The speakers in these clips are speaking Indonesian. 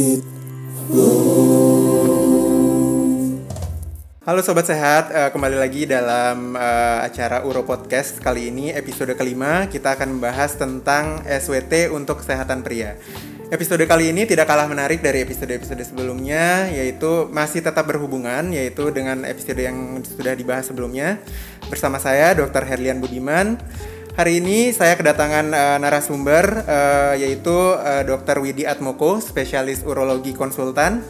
sedikit Halo sobat sehat, eh, kembali lagi dalam eh, acara Uro Podcast kali ini episode kelima kita akan membahas tentang SWT untuk kesehatan pria. Episode kali ini tidak kalah menarik dari episode-episode sebelumnya, yaitu masih tetap berhubungan, yaitu dengan episode yang sudah dibahas sebelumnya. Bersama saya, Dr. Herlian Budiman. Hari ini saya kedatangan eh, narasumber, eh, yaitu eh, Dr. Widi Atmoko, spesialis urologi konsultan.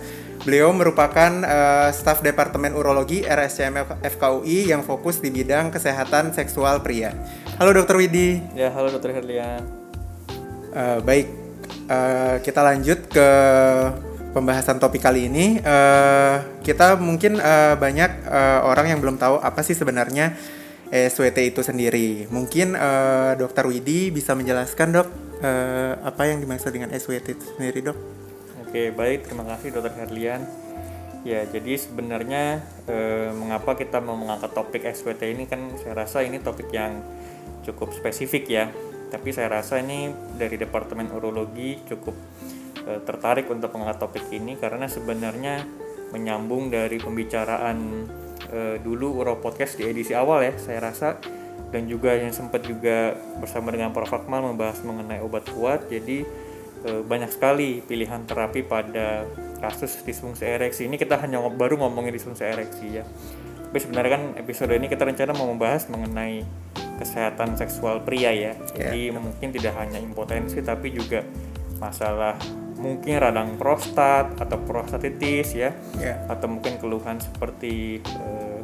Beliau merupakan eh, staf Departemen Urologi RSCM FKUI yang fokus di bidang kesehatan seksual pria. Halo Dr. Widi. Ya, halo Dokter Herlian. Eh, baik, eh, kita lanjut ke pembahasan topik kali ini. Eh, kita mungkin eh, banyak eh, orang yang belum tahu apa sih sebenarnya SWT itu sendiri. Mungkin eh, Dokter Widi bisa menjelaskan dok eh, apa yang dimaksud dengan SWT itu sendiri dok? Oke, baik. Terima kasih Dokter Herlian. Ya, jadi sebenarnya eh, mengapa kita mau mengangkat topik SWT ini kan saya rasa ini topik yang cukup spesifik ya. Tapi saya rasa ini dari Departemen Urologi cukup eh, tertarik untuk mengangkat topik ini karena sebenarnya menyambung dari pembicaraan eh, dulu Uro Podcast di edisi awal ya, saya rasa dan juga yang sempat juga bersama dengan Prof. Akmal membahas mengenai obat kuat. Jadi eh, banyak sekali pilihan terapi pada kasus disfungsi ereksi. Ini kita hanya baru ngomongin disfungsi ereksi ya. Tapi sebenarnya kan episode ini kita rencana mau membahas mengenai kesehatan seksual pria ya. Jadi mungkin tidak hanya impotensi tapi juga masalah mungkin radang prostat atau prostatitis ya Ya. atau mungkin keluhan seperti eh,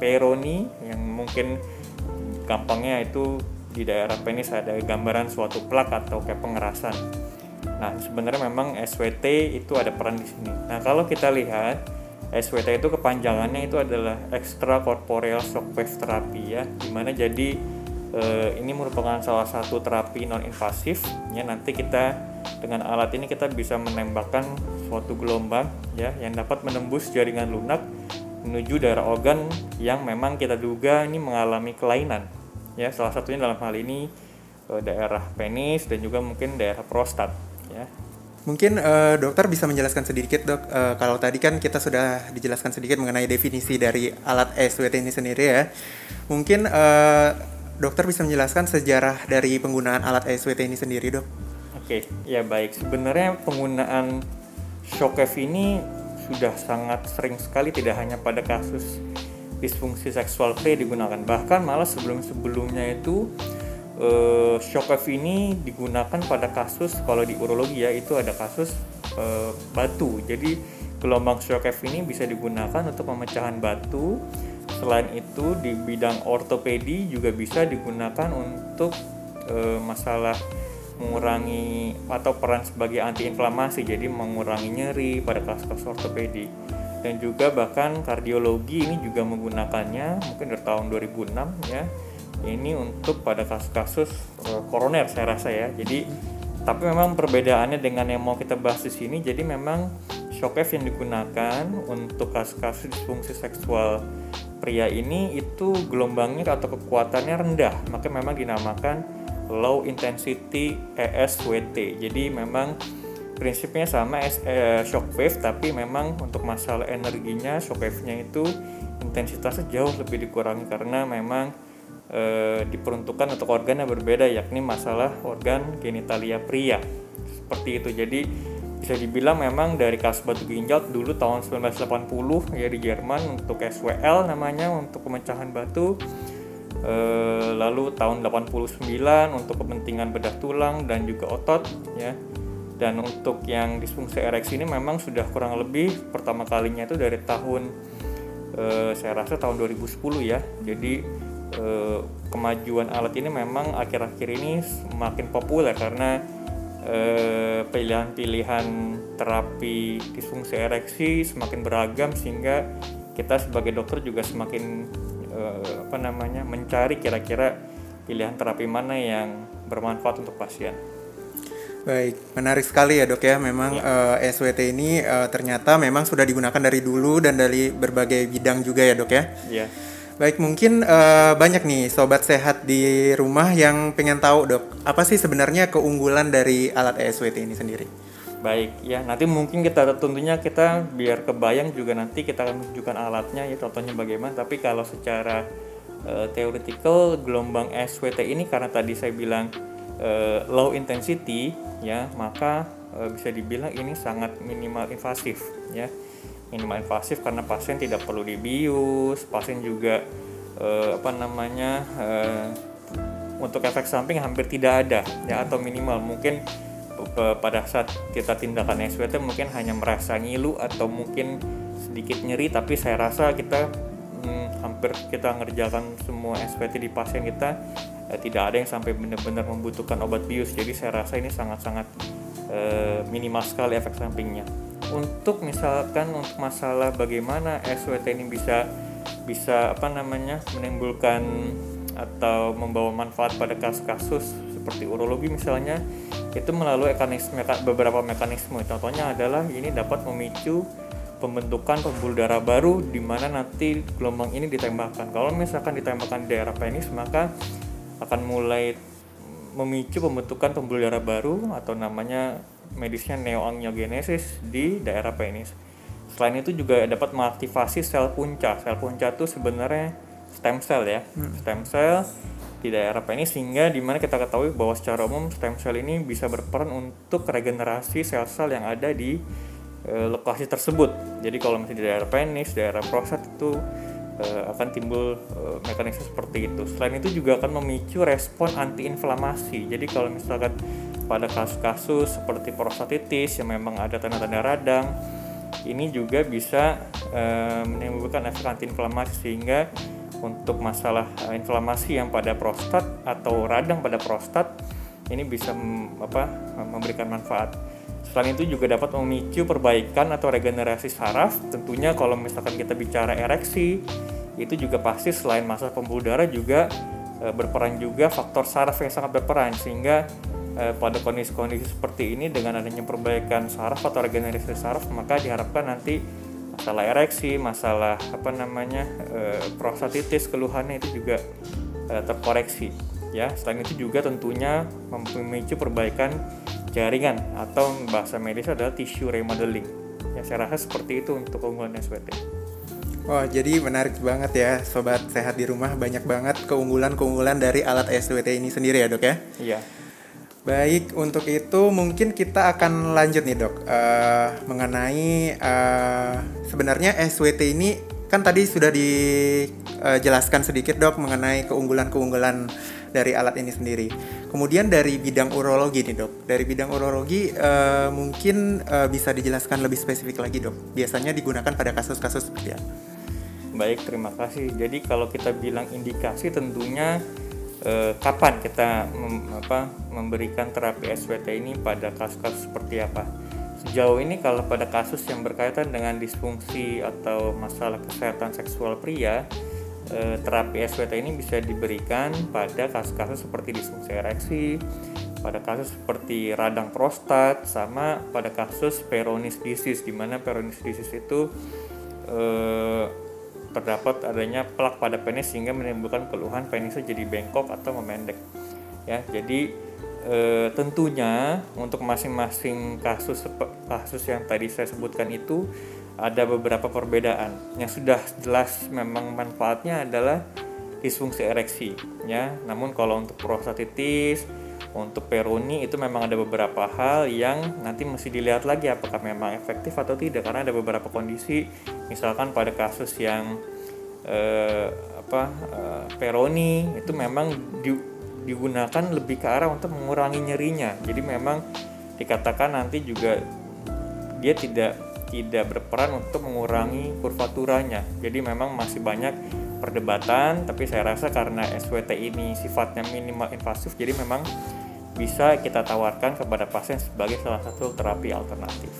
peroni yang mungkin gampangnya itu di daerah penis ada gambaran suatu plak atau kayak pengerasan. Nah, sebenarnya memang SWT itu ada peran di sini. Nah, kalau kita lihat SWT itu kepanjangannya itu adalah extracorporeal shockwave therapy ya, di mana jadi eh, ini merupakan salah satu terapi non invasif ya nanti kita dengan alat ini kita bisa menembakkan suatu gelombang ya yang dapat menembus jaringan lunak menuju daerah organ yang memang kita duga ini mengalami kelainan ya. Salah satunya dalam hal ini eh, daerah penis dan juga mungkin daerah prostat ya. Mungkin eh, dokter bisa menjelaskan sedikit dok, eh, kalau tadi kan kita sudah dijelaskan sedikit mengenai definisi dari alat SWT ini sendiri ya. Mungkin eh, dokter bisa menjelaskan sejarah dari penggunaan alat SWT ini sendiri dok. Oke, ya baik. Sebenarnya penggunaan shockwave ini sudah sangat sering sekali tidak hanya pada kasus disfungsi seksual pria digunakan, bahkan malah sebelum-sebelumnya itu eh, shockwave ini digunakan pada kasus kalau di urologi ya itu ada kasus eh, batu. Jadi gelombang shockwave ini bisa digunakan untuk pemecahan batu. Selain itu di bidang ortopedi juga bisa digunakan untuk eh, masalah mengurangi atau peran sebagai antiinflamasi jadi mengurangi nyeri pada kasus-kasus ortopedi. Dan juga bahkan kardiologi ini juga menggunakannya mungkin dari tahun 2006 ya ini untuk pada kasus-kasus eh, koroner saya rasa ya. Jadi tapi memang perbedaannya dengan yang mau kita bahas di sini jadi memang shockwave yang digunakan untuk kasus-kasus disfungsi seksual pria ini itu gelombangnya atau kekuatannya rendah maka memang dinamakan low intensity ESWT. Jadi memang prinsipnya sama eh, shockwave tapi memang untuk masalah energinya shockwave-nya itu intensitasnya jauh lebih dikurangi karena memang eh, diperuntukkan untuk organ yang berbeda yakni masalah organ genitalia pria. Seperti itu. Jadi bisa dibilang memang dari kasus batu ginjal dulu tahun 1980 ya di Jerman untuk SWL namanya untuk pemecahan batu. Eh, lalu tahun 89 untuk kepentingan bedah tulang dan juga otot ya. Dan untuk yang disfungsi ereksi ini memang sudah kurang lebih pertama kalinya itu dari tahun eh, saya rasa tahun 2010 ya. Jadi eh, kemajuan alat ini memang akhir-akhir ini semakin populer karena pilihan-pilihan terapi disfungsi ereksi semakin beragam sehingga kita sebagai dokter juga semakin eh, apa namanya mencari kira-kira pilihan terapi mana yang bermanfaat untuk pasien. Baik, menarik sekali ya dok ya. Memang eh, SWT ini eh, ternyata memang sudah digunakan dari dulu dan dari berbagai bidang juga ya dok ya. Ya, Baik, mungkin eh, banyak nih sobat sehat di rumah yang pengen tahu dok, apa sih sebenarnya keunggulan dari alat ESWT ini sendiri? Baik, ya nanti mungkin kita tentunya kita biar kebayang juga nanti kita akan menunjukkan alatnya ya contohnya bagaimana. Tapi kalau secara uh, theoretical gelombang SWT ini karena tadi saya bilang uh, low intensity ya maka uh, bisa dibilang ini sangat minimal invasif ya minimal invasif karena pasien tidak perlu dibius, pasien juga uh, apa namanya uh, untuk efek samping hampir tidak ada ya atau minimal mungkin pada saat kita tindakan SWT mungkin hanya merasa ngilu atau mungkin sedikit nyeri tapi saya rasa kita hmm, hampir kita ngerjakan semua SWT di pasien kita eh, tidak ada yang sampai benar-benar membutuhkan obat bius. Jadi saya rasa ini sangat-sangat eh, minimal sekali efek sampingnya untuk misalkan untuk masalah bagaimana SWT ini bisa bisa apa namanya menimbulkan atau membawa manfaat pada kasus-kasus seperti urologi misalnya itu melalui mekanisme beberapa mekanisme. Contohnya adalah ini dapat memicu pembentukan pembuluh darah baru di mana nanti gelombang ini ditembakkan. Kalau misalkan ditembakkan di daerah penis maka akan mulai memicu pembentukan pembuluh darah baru atau namanya medisnya neoangiogenesis di daerah penis selain itu juga dapat mengaktifasi sel punca sel punca itu sebenarnya stem cell ya hmm. stem cell di daerah penis sehingga di mana kita ketahui bahwa secara umum stem cell ini bisa berperan untuk regenerasi sel-sel yang ada di e, lokasi tersebut. Jadi kalau misalnya di daerah penis, daerah prostat itu e, akan timbul e, mekanisme seperti itu. Selain itu juga akan memicu respon antiinflamasi. Jadi kalau misalkan pada kasus-kasus seperti prostatitis yang memang ada tanda-tanda radang, ini juga bisa e, menimbulkan efek antiinflamasi sehingga untuk masalah uh, inflamasi yang pada prostat atau radang pada prostat ini bisa apa memberikan manfaat. Selain itu juga dapat memicu perbaikan atau regenerasi saraf. Tentunya kalau misalkan kita bicara ereksi, itu juga pasti selain masa pembuluh darah juga e, berperan juga faktor saraf yang sangat berperan sehingga e, pada kondisi-kondisi seperti ini dengan adanya perbaikan saraf atau regenerasi saraf maka diharapkan nanti masalah ereksi, masalah apa namanya e, prostatitis, keluhannya itu juga e, terkoreksi. Ya, selain itu juga tentunya memicu perbaikan jaringan atau bahasa medis adalah tissue remodeling. Ya, saya rasa seperti itu untuk keunggulan SWT. Wah, jadi menarik banget ya, sobat sehat di rumah. Banyak banget keunggulan-keunggulan dari alat SWT ini sendiri ya, Dok ya? Iya. Baik, untuk itu mungkin kita akan lanjut nih dok uh, mengenai uh, sebenarnya SWT ini kan tadi sudah dijelaskan sedikit dok mengenai keunggulan-keunggulan dari alat ini sendiri. Kemudian dari bidang urologi nih dok, dari bidang urologi uh, mungkin uh, bisa dijelaskan lebih spesifik lagi dok. Biasanya digunakan pada kasus-kasus seperti apa? Baik, terima kasih. Jadi kalau kita bilang indikasi tentunya eh, kapan kita mem, apa, memberikan terapi SWT ini pada kasus-kasus seperti apa. Sejauh ini kalau pada kasus yang berkaitan dengan disfungsi atau masalah kesehatan seksual pria, eh, terapi SWT ini bisa diberikan pada kasus-kasus seperti disfungsi ereksi, pada kasus seperti radang prostat, sama pada kasus peronis disease, di mana peronis disease itu eh, terdapat adanya plak pada penis sehingga menimbulkan keluhan penisnya jadi bengkok atau memendek. Ya, jadi e, tentunya untuk masing-masing kasus kasus yang tadi saya sebutkan itu ada beberapa perbedaan. Yang sudah jelas memang manfaatnya adalah disfungsi ereksi, ya. Namun kalau untuk prostatitis, untuk peroni itu memang ada beberapa hal yang nanti mesti dilihat lagi apakah memang efektif atau tidak. Karena ada beberapa kondisi misalkan pada kasus yang eh, apa eh, peroni itu memang di, digunakan lebih ke arah untuk mengurangi nyerinya. Jadi memang dikatakan nanti juga dia tidak tidak berperan untuk mengurangi kurvaturanya. Jadi memang masih banyak perdebatan tapi saya rasa karena SWT ini sifatnya minimal invasif jadi memang bisa kita tawarkan kepada pasien sebagai salah satu terapi alternatif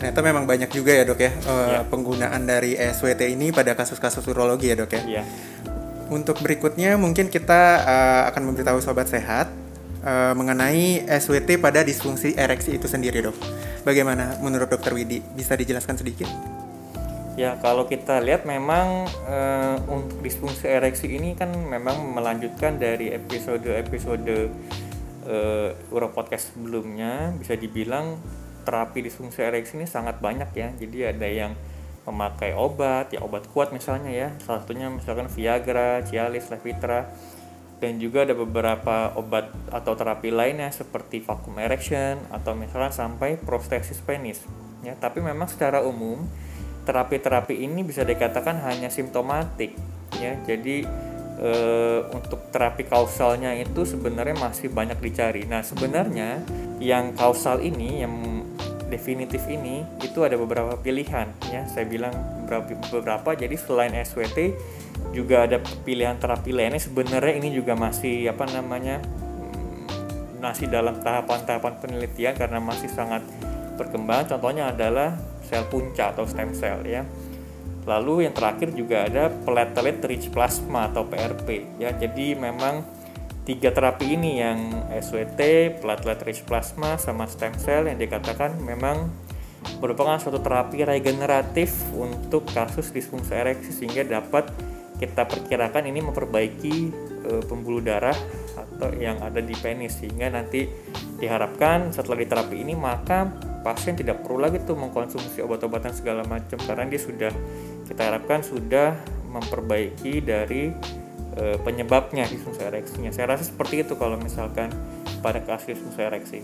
ternyata memang banyak juga ya dok ya, uh, penggunaan dari SWT ini pada kasus-kasus urologi ya dok ya. Yeah. Untuk berikutnya mungkin kita uh, akan memberitahu sobat sehat uh, mengenai SWT pada disfungsi ereksi itu sendiri dok. Bagaimana menurut dokter Widi? Bisa dijelaskan sedikit? Ya kalau kita lihat memang uh, untuk disfungsi ereksi ini kan memang melanjutkan dari episode-episode uh, Euro podcast sebelumnya. Bisa dibilang terapi disfungsi ereksi ini sangat banyak ya. Jadi ada yang memakai obat ya obat kuat misalnya ya. Salah satunya misalkan Viagra, Cialis, Levitra. Dan juga ada beberapa obat atau terapi lainnya seperti vacuum erection atau misalnya sampai prostesis penis. Ya tapi memang secara umum terapi-terapi ini bisa dikatakan hanya simptomatik ya. Jadi e, untuk terapi kausalnya itu sebenarnya masih banyak dicari. Nah sebenarnya yang kausal ini yang definitif ini itu ada beberapa pilihan ya. Saya bilang beberapa, beberapa. Jadi selain SWT juga ada pilihan terapi lainnya. Sebenarnya ini juga masih apa namanya mm, masih dalam tahapan-tahapan penelitian karena masih sangat berkembang. Contohnya adalah sel punca atau stem cell ya. Lalu yang terakhir juga ada platelet rich plasma atau PRP ya. Jadi memang tiga terapi ini yang SWT, platelet rich plasma, sama stem cell yang dikatakan memang merupakan suatu terapi regeneratif untuk kasus disfungsi ereksi sehingga dapat kita perkirakan ini memperbaiki e, pembuluh darah atau yang ada di penis sehingga nanti diharapkan setelah diterapi ini maka pasien tidak perlu lagi tuh mengkonsumsi obat-obatan segala macam karena dia sudah kita harapkan sudah memperbaiki dari e, penyebabnya disfungsi ereksinya. Saya rasa seperti itu kalau misalkan pada kasus disfungsi ereksi.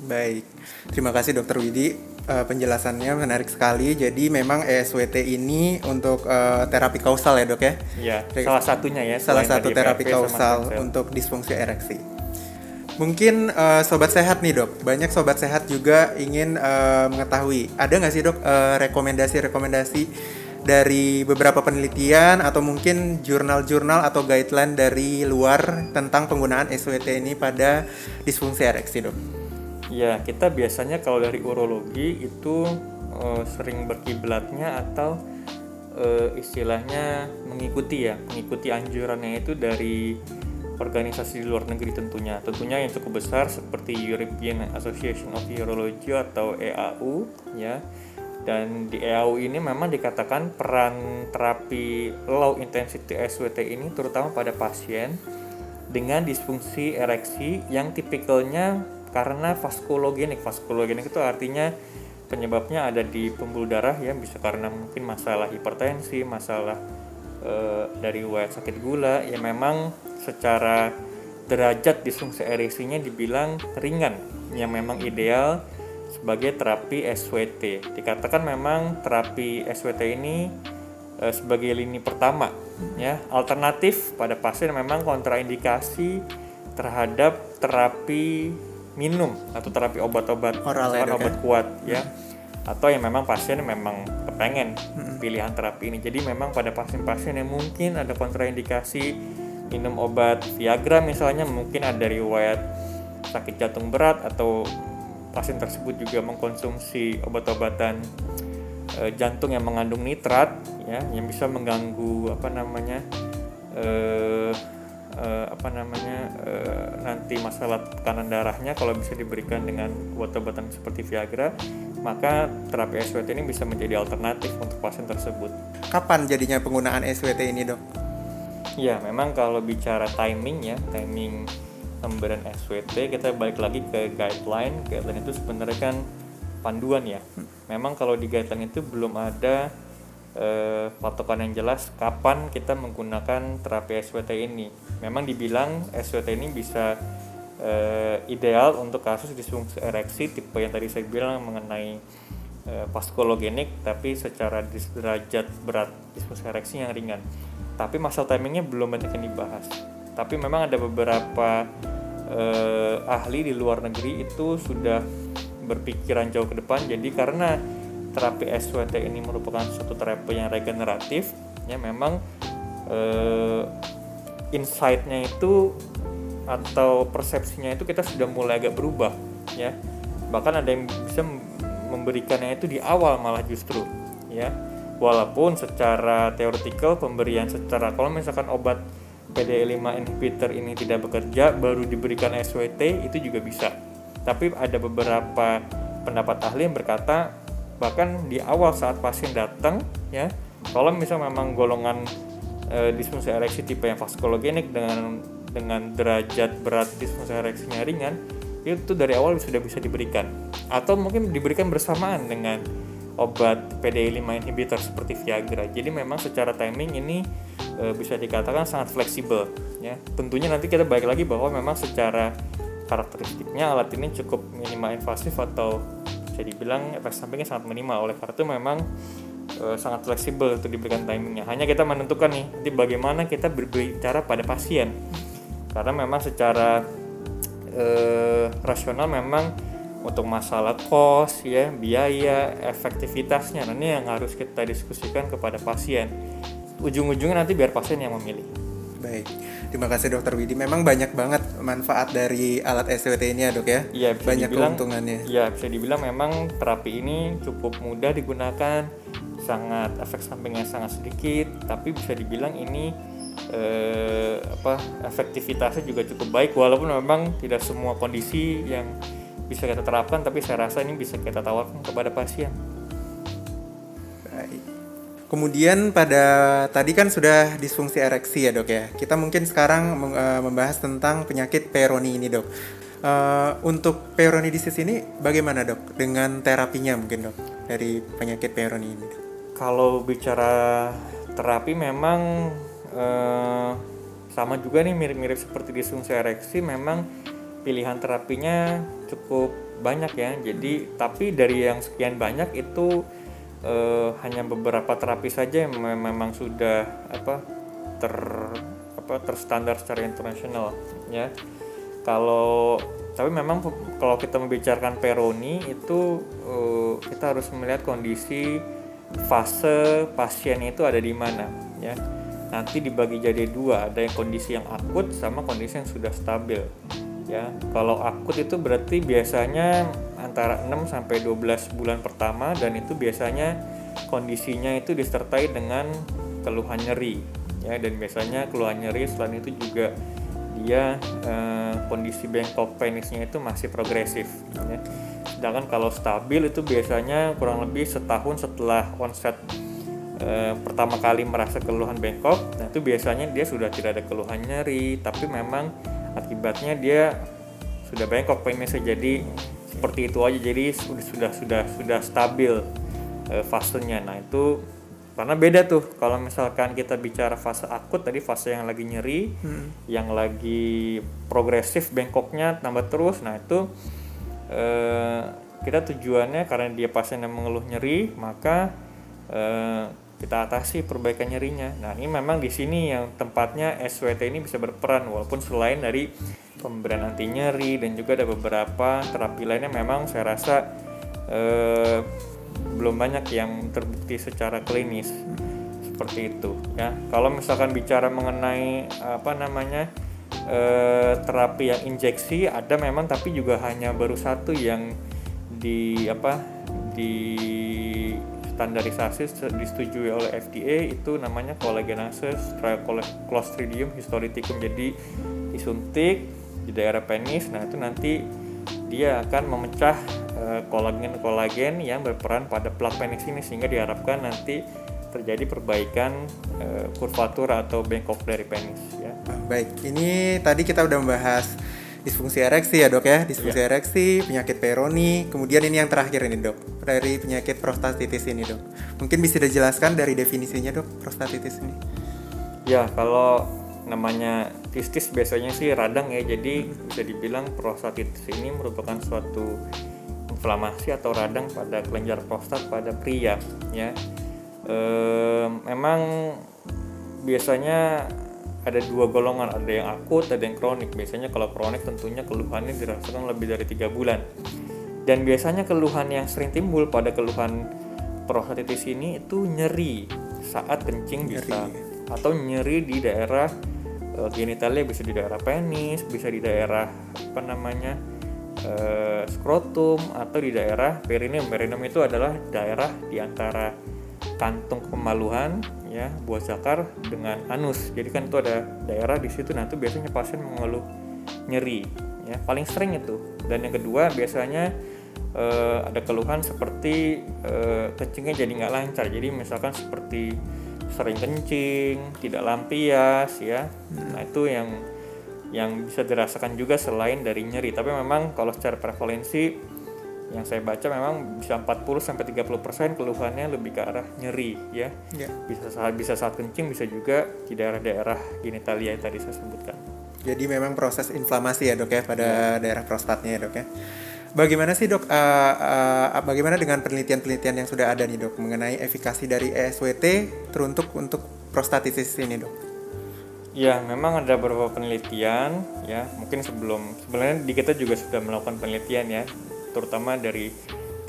Baik, terima kasih Dokter Widi uh, penjelasannya menarik sekali. Jadi memang ESWT ini untuk uh, terapi kausal ya dok ya? Iya. Salah satunya ya. Salah satu terapi kausal untuk disfungsi ereksi. Mungkin uh, sobat sehat nih dok, banyak sobat sehat juga ingin uh, mengetahui ada nggak sih dok rekomendasi-rekomendasi dari beberapa penelitian atau mungkin jurnal-jurnal atau guideline dari luar tentang penggunaan SWT ini pada disfungsi ereksi dok? Ya kita biasanya kalau dari urologi itu uh, sering berkiblatnya atau uh, istilahnya mengikuti ya mengikuti anjurannya itu dari organisasi di luar negeri tentunya. Tentunya yang cukup besar seperti European Association of Urology atau EAU ya. Dan di EAU ini memang dikatakan peran terapi low intensity SWT ini terutama pada pasien dengan disfungsi ereksi yang tipikalnya karena vaskulogenik. Vaskulogenik itu artinya penyebabnya ada di pembuluh darah ya bisa karena mungkin masalah hipertensi, masalah e, dari riwayat sakit gula ya memang secara derajat disfungsi ereksinya dibilang ringan yang memang ideal sebagai terapi SWT. Dikatakan memang terapi SWT ini e, sebagai lini pertama ya, alternatif pada pasien memang kontraindikasi terhadap terapi minum atau terapi obat-obat oral ya, obat kuat ya. Atau yang memang pasien memang kepengen pilihan terapi ini. Jadi memang pada pasien-pasien yang mungkin ada kontraindikasi minum obat Viagra misalnya mungkin ada riwayat sakit jantung berat atau pasien tersebut juga mengkonsumsi obat-obatan e, jantung yang mengandung nitrat ya yang bisa mengganggu apa namanya e, e, apa namanya e, nanti masalah tekanan darahnya kalau bisa diberikan dengan obat-obatan seperti Viagra maka terapi SWT ini bisa menjadi alternatif untuk pasien tersebut. Kapan jadinya penggunaan SWT ini dok? Ya memang kalau bicara timing ya timing pemberian SWT kita balik lagi ke guideline guideline itu sebenarnya kan panduan ya memang kalau di guideline itu belum ada eh, patokan yang jelas kapan kita menggunakan terapi SWT ini. Memang dibilang SWT ini bisa eh, ideal untuk kasus disfungsi ereksi tipe yang tadi saya bilang mengenai eh, paskologenik tapi secara derajat berat disfungsi ereksi yang ringan. Tapi masalah timingnya belum banyak yang dibahas. Tapi memang ada beberapa eh, ahli di luar negeri itu sudah berpikiran jauh ke depan. Jadi karena terapi SWT ini merupakan suatu terapi yang regeneratif. Ya memang eh, insight-nya itu atau persepsinya itu kita sudah mulai agak berubah ya. Bahkan ada yang bisa memberikannya itu di awal malah justru ya. Walaupun secara teoretikal pemberian secara kalau misalkan obat PDE5 inhibitor ini tidak bekerja baru diberikan SWT itu juga bisa. Tapi ada beberapa pendapat ahli yang berkata bahkan di awal saat pasien datang ya kalau misalnya memang golongan e, disfungsi ereksi tipe yang vaskologenik dengan dengan derajat berat disfungsi ereksinya ringan itu dari awal sudah bisa diberikan atau mungkin diberikan bersamaan dengan obat PDE5 inhibitor seperti Viagra. Jadi memang secara timing ini e, bisa dikatakan sangat fleksibel ya. Tentunya nanti kita balik lagi bahwa memang secara karakteristiknya alat ini cukup minimal invasif atau bisa dibilang efek sampingnya sangat minimal. Oleh karena itu memang e, sangat fleksibel untuk diberikan timingnya. Hanya kita menentukan nih nanti bagaimana kita berbicara pada pasien. Karena memang secara e, rasional memang untuk masalah kos ya biaya efektivitasnya nah ini yang harus kita diskusikan kepada pasien. Ujung-ujungnya nanti biar pasien yang memilih baik terima kasih dokter Widi memang banyak banget manfaat dari alat SWT ini ya dok ya iya banyak dibilang, keuntungannya iya bisa dibilang memang terapi ini cukup mudah digunakan sangat efek sampingnya sangat sedikit tapi bisa dibilang ini eh, apa efektivitasnya juga cukup baik walaupun memang tidak semua kondisi yang bisa kita terapkan tapi saya rasa ini bisa kita tawarkan kepada pasien. Baik. Kemudian pada tadi kan sudah disfungsi ereksi ya dok ya. Kita mungkin sekarang uh, membahas tentang penyakit Peyronie ini dok. Uh, untuk Peyronie disease ini bagaimana dok dengan terapinya mungkin dok dari penyakit Peyronie ini? Kalau bicara terapi memang uh, sama juga nih mirip-mirip seperti disfungsi ereksi memang pilihan terapinya cukup banyak ya. Jadi tapi dari yang sekian banyak itu eh, hanya beberapa terapi saja yang memang sudah apa ter apa terstandar secara internasional ya. Kalau tapi memang kalau kita membicarakan peroni itu eh, kita harus melihat kondisi fase pasien itu ada di mana ya nanti dibagi jadi dua ada yang kondisi yang akut sama kondisi yang sudah stabil ya kalau akut itu berarti biasanya antara 6 sampai 12 bulan pertama dan itu biasanya kondisinya itu disertai dengan keluhan nyeri ya dan biasanya keluhan nyeri selain itu juga dia eh, kondisi bengkok penisnya itu masih progresif ya. sedangkan kalau stabil itu biasanya kurang lebih setahun setelah onset eh, pertama kali merasa keluhan bengkok nah itu biasanya dia sudah tidak ada keluhan nyeri tapi memang akibatnya dia sudah bengkok penisnya jadi seperti itu aja jadi sudah sudah sudah sudah stabil e, fasenya nah itu karena beda tuh kalau misalkan kita bicara fase akut tadi fase yang lagi nyeri hmm. yang lagi progresif bengkoknya tambah terus nah itu e, kita tujuannya karena dia pasien yang mengeluh nyeri maka e, kita atasi perbaikan nyerinya. Nah ini memang di sini yang tempatnya SWT ini bisa berperan walaupun selain dari pemberian anti nyeri dan juga ada beberapa terapi lainnya memang saya rasa eh, belum banyak yang terbukti secara klinis seperti itu ya. Kalau misalkan bicara mengenai apa namanya eh, terapi yang injeksi ada memang tapi juga hanya baru satu yang di apa di standarisasi disetujui oleh FDA itu namanya collagenase Clostridium histolyticum jadi disuntik di daerah penis nah itu nanti dia akan memecah kolagen-kolagen uh, yang berperan pada plak penis ini sehingga diharapkan nanti terjadi perbaikan uh, kurvatur atau bengkok dari penis ya. Baik, ini tadi kita udah membahas disfungsi ereksi ya dok ya. Disfungsi yeah. ereksi penyakit peroni. Kemudian ini yang terakhir ini dok dari penyakit prostatitis ini dok. Mungkin bisa dijelaskan dari definisinya dok prostatitis ini? Ya kalau namanya tistis biasanya sih radang ya jadi bisa dibilang prostatitis ini merupakan suatu inflamasi atau radang pada kelenjar prostat pada pria ya e, memang biasanya ada dua golongan, ada yang akut, ada yang kronik. Biasanya kalau kronik tentunya keluhannya dirasakan lebih dari tiga bulan. Dan biasanya keluhan yang sering timbul pada keluhan prostatitis ini itu nyeri saat kencing bisa nyeri. atau nyeri di daerah e, genitalia bisa di daerah penis, bisa di daerah apa namanya e, skrotum atau di daerah perineum. Perineum itu adalah daerah di antara kantung kemaluhan ya buah zakar dengan anus. Jadi kan itu ada daerah di situ nah itu biasanya pasien mengeluh nyeri ya. Paling sering itu. Dan yang kedua biasanya uh, ada keluhan seperti uh, kencingnya jadi nggak lancar. Jadi misalkan seperti sering kencing tidak lampias ya nah itu yang yang bisa dirasakan juga selain dari nyeri. Tapi memang kalau secara prevalensi yang saya baca memang bisa 40 sampai 30 persen keluhannya lebih ke arah nyeri ya. Ya. Bisa saat bisa saat kencing bisa juga di daerah-daerah genitalia yang tadi saya sebutkan. Jadi memang proses inflamasi ya dok ya pada daerah prostatnya ya dok ya. Bagaimana sih dok? uh, uh, bagaimana dengan penelitian-penelitian yang sudah ada nih dok mengenai efikasi dari ESWT teruntuk untuk prostatitis ini dok? Ya, memang ada beberapa penelitian ya. Mungkin sebelum sebenarnya di kita juga sudah melakukan penelitian ya, terutama dari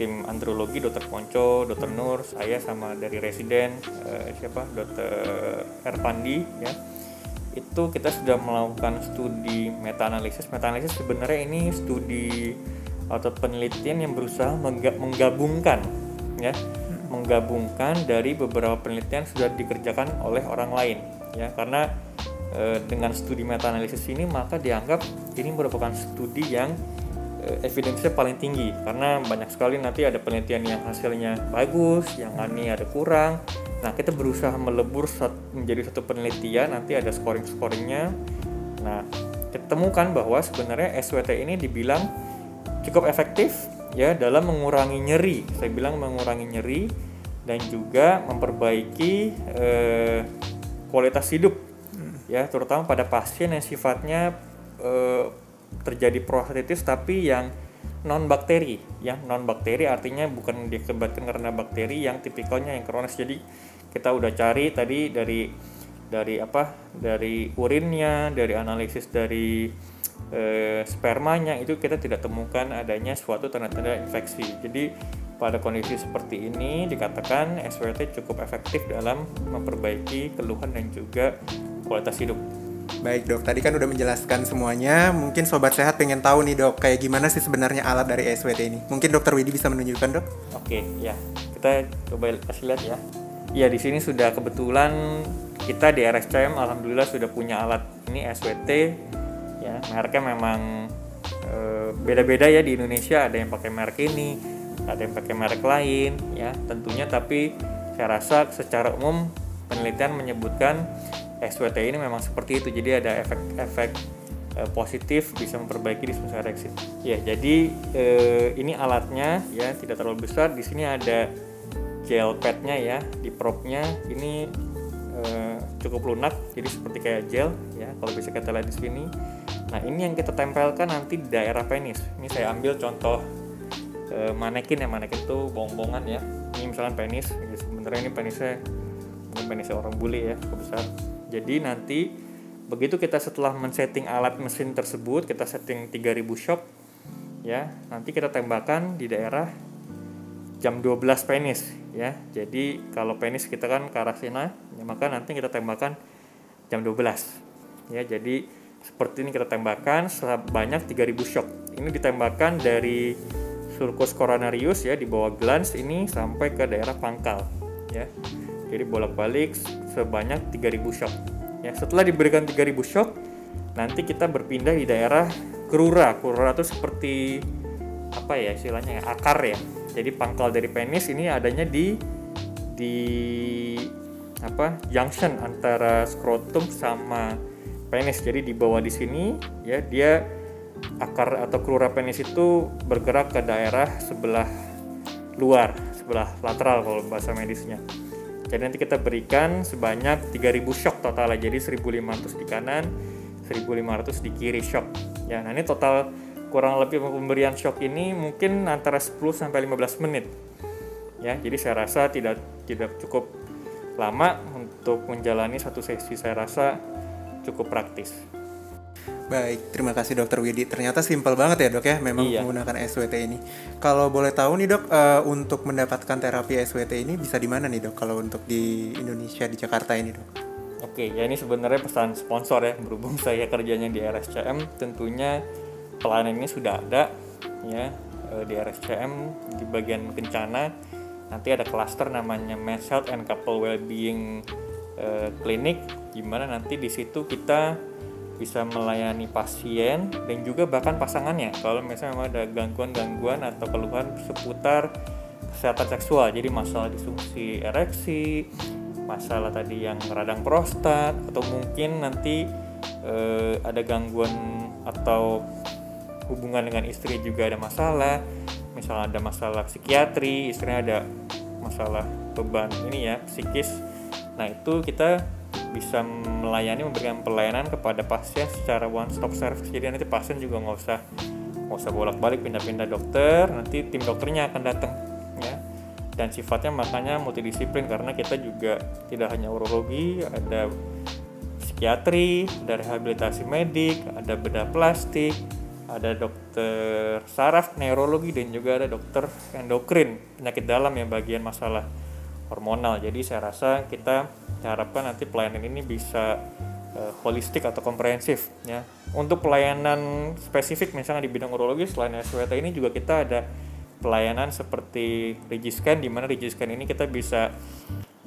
tim andrologi Dr. Ponco, Dr. Nur, saya sama dari residen eh, siapa Dr. Erpandi ya. Itu kita sudah melakukan studi meta analisis. Meta analisis sebenarnya ini studi atau penelitian yang berusaha mengga- menggabungkan ya, menggabungkan dari beberapa penelitian sudah dikerjakan oleh orang lain ya karena e, dengan studi meta analisis ini maka dianggap ini merupakan studi yang e, evidence-nya paling tinggi karena banyak sekali nanti ada penelitian yang hasilnya bagus, yang ini ada kurang. Nah, kita berusaha melebur sat- menjadi satu penelitian, nanti ada scoring-scoringnya. Nah, kita temukan bahwa sebenarnya SWT ini dibilang cukup efektif ya dalam mengurangi nyeri. Saya bilang mengurangi nyeri dan juga memperbaiki eh, kualitas hidup ya terutama pada pasien yang sifatnya eh, terjadi prostatitis tapi yang non bakteri ya non bakteri artinya bukan diakibatkan karena bakteri yang tipikalnya yang kronis jadi kita udah cari tadi dari dari apa dari urinnya dari analisis dari eh, spermanya itu kita tidak temukan adanya suatu tanda-tanda infeksi jadi pada kondisi seperti ini dikatakan SWT cukup efektif dalam memperbaiki keluhan dan juga kualitas hidup Baik dok, tadi kan udah menjelaskan semuanya. Mungkin sobat sehat pengen tahu nih dok, kayak gimana sih sebenarnya alat dari SWT ini? Mungkin dokter Widi bisa menunjukkan dok? Oke, ya. Kita coba kasih lihat ya. Ya, di sini sudah kebetulan kita di RSCM alhamdulillah sudah punya alat ini SWT. Mereknya memang eh, beda-beda ya di Indonesia, ada yang pakai merek ini, ada yang pakai merek lain ya. Tentunya tapi saya rasa secara umum penelitian menyebutkan SWT ini memang seperti itu. Jadi ada efek-efek eh, positif bisa memperbaiki disfungsi ereksi. Ya, jadi eh, ini alatnya ya tidak terlalu besar. Di sini ada gel padnya ya di propnya ini cukup lunak jadi seperti kayak gel ya kalau bisa kita lihat di sini. Nah ini yang kita tempelkan nanti di daerah penis. Ini saya ambil contoh eh, manekin ya manekin itu bong-bongan ya. Ini misalnya penis. Jadi sebenarnya ini penisnya ini penisnya orang bule ya cukup besar. Jadi nanti begitu kita setelah men-setting alat mesin tersebut kita setting 3000 shock ya nanti kita tembakan di daerah jam 12 penis ya jadi kalau penis kita kan ke arah sana ya maka nanti kita tembakan jam 12 ya jadi seperti ini kita tembakan sebanyak 3000 shock. Ini ditembakkan dari sulcus coronarius ya di bawah glans ini sampai ke daerah pangkal ya. Jadi bolak-balik sebanyak 3000 shock. Ya setelah diberikan 3000 shock nanti kita berpindah di daerah kerura kerura itu seperti apa ya istilahnya ya, akar ya. Jadi pangkal dari penis ini adanya di di apa junction antara skrotum sama penis. Jadi di bawah di sini ya dia akar atau kerura penis itu bergerak ke daerah sebelah luar sebelah lateral kalau bahasa medisnya. Jadi nanti kita berikan sebanyak 3000 shock total jadi 1500 di kanan 1500 di kiri shock. Ya nah ini total kurang lebih pemberian shock ini mungkin antara 10 sampai 15 menit. Ya jadi saya rasa tidak tidak cukup lama untuk menjalani satu sesi. Saya rasa cukup praktis Baik, terima kasih dokter Widi. Ternyata simpel banget ya dok ya, memang Iya. menggunakan SWT ini. Kalau boleh tahu nih dok, eh, untuk mendapatkan terapi SWT ini bisa di mana nih dok? Kalau untuk di Indonesia di Jakarta ini dok? Oke, ya ini sebenarnya pesan sponsor ya, berhubung saya kerjanya di RSCM, tentunya pelayanan ini sudah ada ya eh, di RSCM di bagian kencana. Nanti ada klaster namanya Men's Health and Couple Wellbeing eh, Clinic, gimana nanti di situ kita bisa melayani pasien dan juga bahkan pasangannya. Kalau misalnya memang ada gangguan-gangguan atau keluhan seputar kesehatan seksual jadi masalah disfungsi ereksi masalah tadi yang radang prostat atau mungkin nanti eh, ada gangguan atau hubungan dengan istri juga ada masalah misalnya ada masalah psikiatri istrinya ada masalah beban ini ya psikis. Nah itu kita bisa melayani memberikan pelayanan kepada pasien secara one stop service. Jadi nanti pasien juga nggak usah nggak usah bolak balik pindah-pindah dokter. Nanti tim dokternya akan datang ya. Dan sifatnya makanya multidisiplin karena kita juga tidak hanya urologi ada psikiatri ada rehabilitasi medik ada bedah plastik ada dokter saraf neurologi dan juga ada dokter endokrin penyakit dalam yang bagian masalah hormonal. Jadi saya rasa kita harapkan nanti pelayanan ini bisa uh, holistik atau komprehensif ya. Untuk pelayanan spesifik misalnya di bidang urologi selain SWT ini juga kita ada pelayanan seperti Regiscan di mana Regiscan ini kita bisa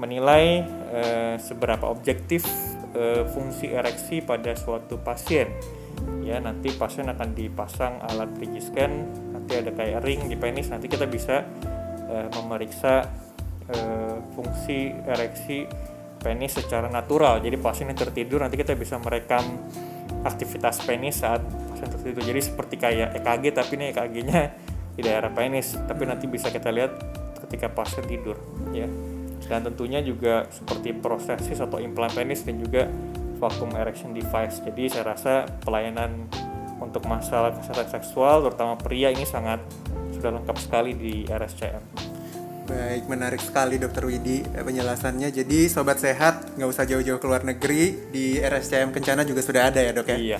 menilai uh, seberapa objektif uh, fungsi ereksi pada suatu pasien. Ya nanti pasien akan dipasang alat scan nanti ada kayak ring di penis nanti kita bisa uh, memeriksa uh, fungsi ereksi penis secara natural jadi pasien yang tertidur nanti kita bisa merekam aktivitas penis saat pasien tertidur jadi seperti kayak EKG tapi ini EKG-nya di daerah penis tapi nanti bisa kita lihat ketika pasien tidur ya dan tentunya juga seperti prosesis atau implan penis dan juga vacuum erection device. Jadi saya rasa pelayanan untuk masalah kesehatan seksual terutama pria ini sangat sudah lengkap sekali di RSCM. Baik, menarik sekali Dokter Widi eh, penjelasannya. Jadi sobat sehat nggak usah jauh-jauh ke luar negeri di RSCM Kencana juga sudah ada ya dok ya? Iya.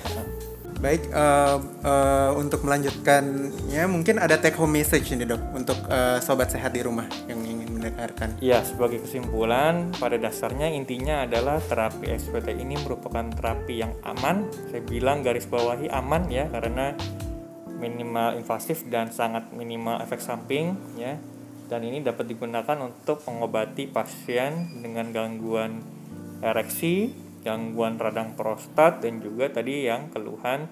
Baik, uh, uh, untuk melanjutkannya mungkin ada take home message ini dok untuk uh, sobat sehat di rumah yang ingin mendengarkan. Ya, sebagai kesimpulan, pada dasarnya intinya adalah terapi SPT ini merupakan terapi yang aman. Saya bilang garis bawahi aman ya, karena minimal invasif dan sangat minimal efek samping ya. Dan ini dapat digunakan untuk mengobati pasien dengan gangguan ereksi, gangguan radang prostat dan juga tadi yang keluhan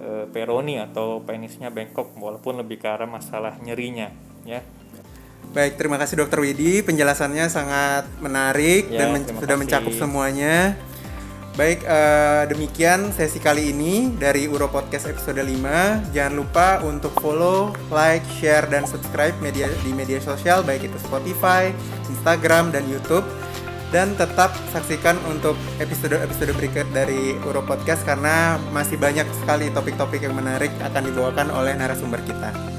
e, peroni atau penisnya bengkok walaupun lebih ke arah masalah nyerinya ya. Baik, terima kasih Dokter Widi, penjelasannya sangat menarik ya, dan men sudah kasih. mencakup semuanya. Baik, uh, demikian sesi kali ini dari Uro Podcast episode 5. Jangan lupa untuk follow, like, share, dan subscribe media di media sosial baik itu Spotify, Instagram, dan YouTube dan tetap saksikan untuk episode-episode berikut dari Uro Podcast karena masih banyak sekali topik-topik yang menarik akan dibawakan oleh narasumber kita.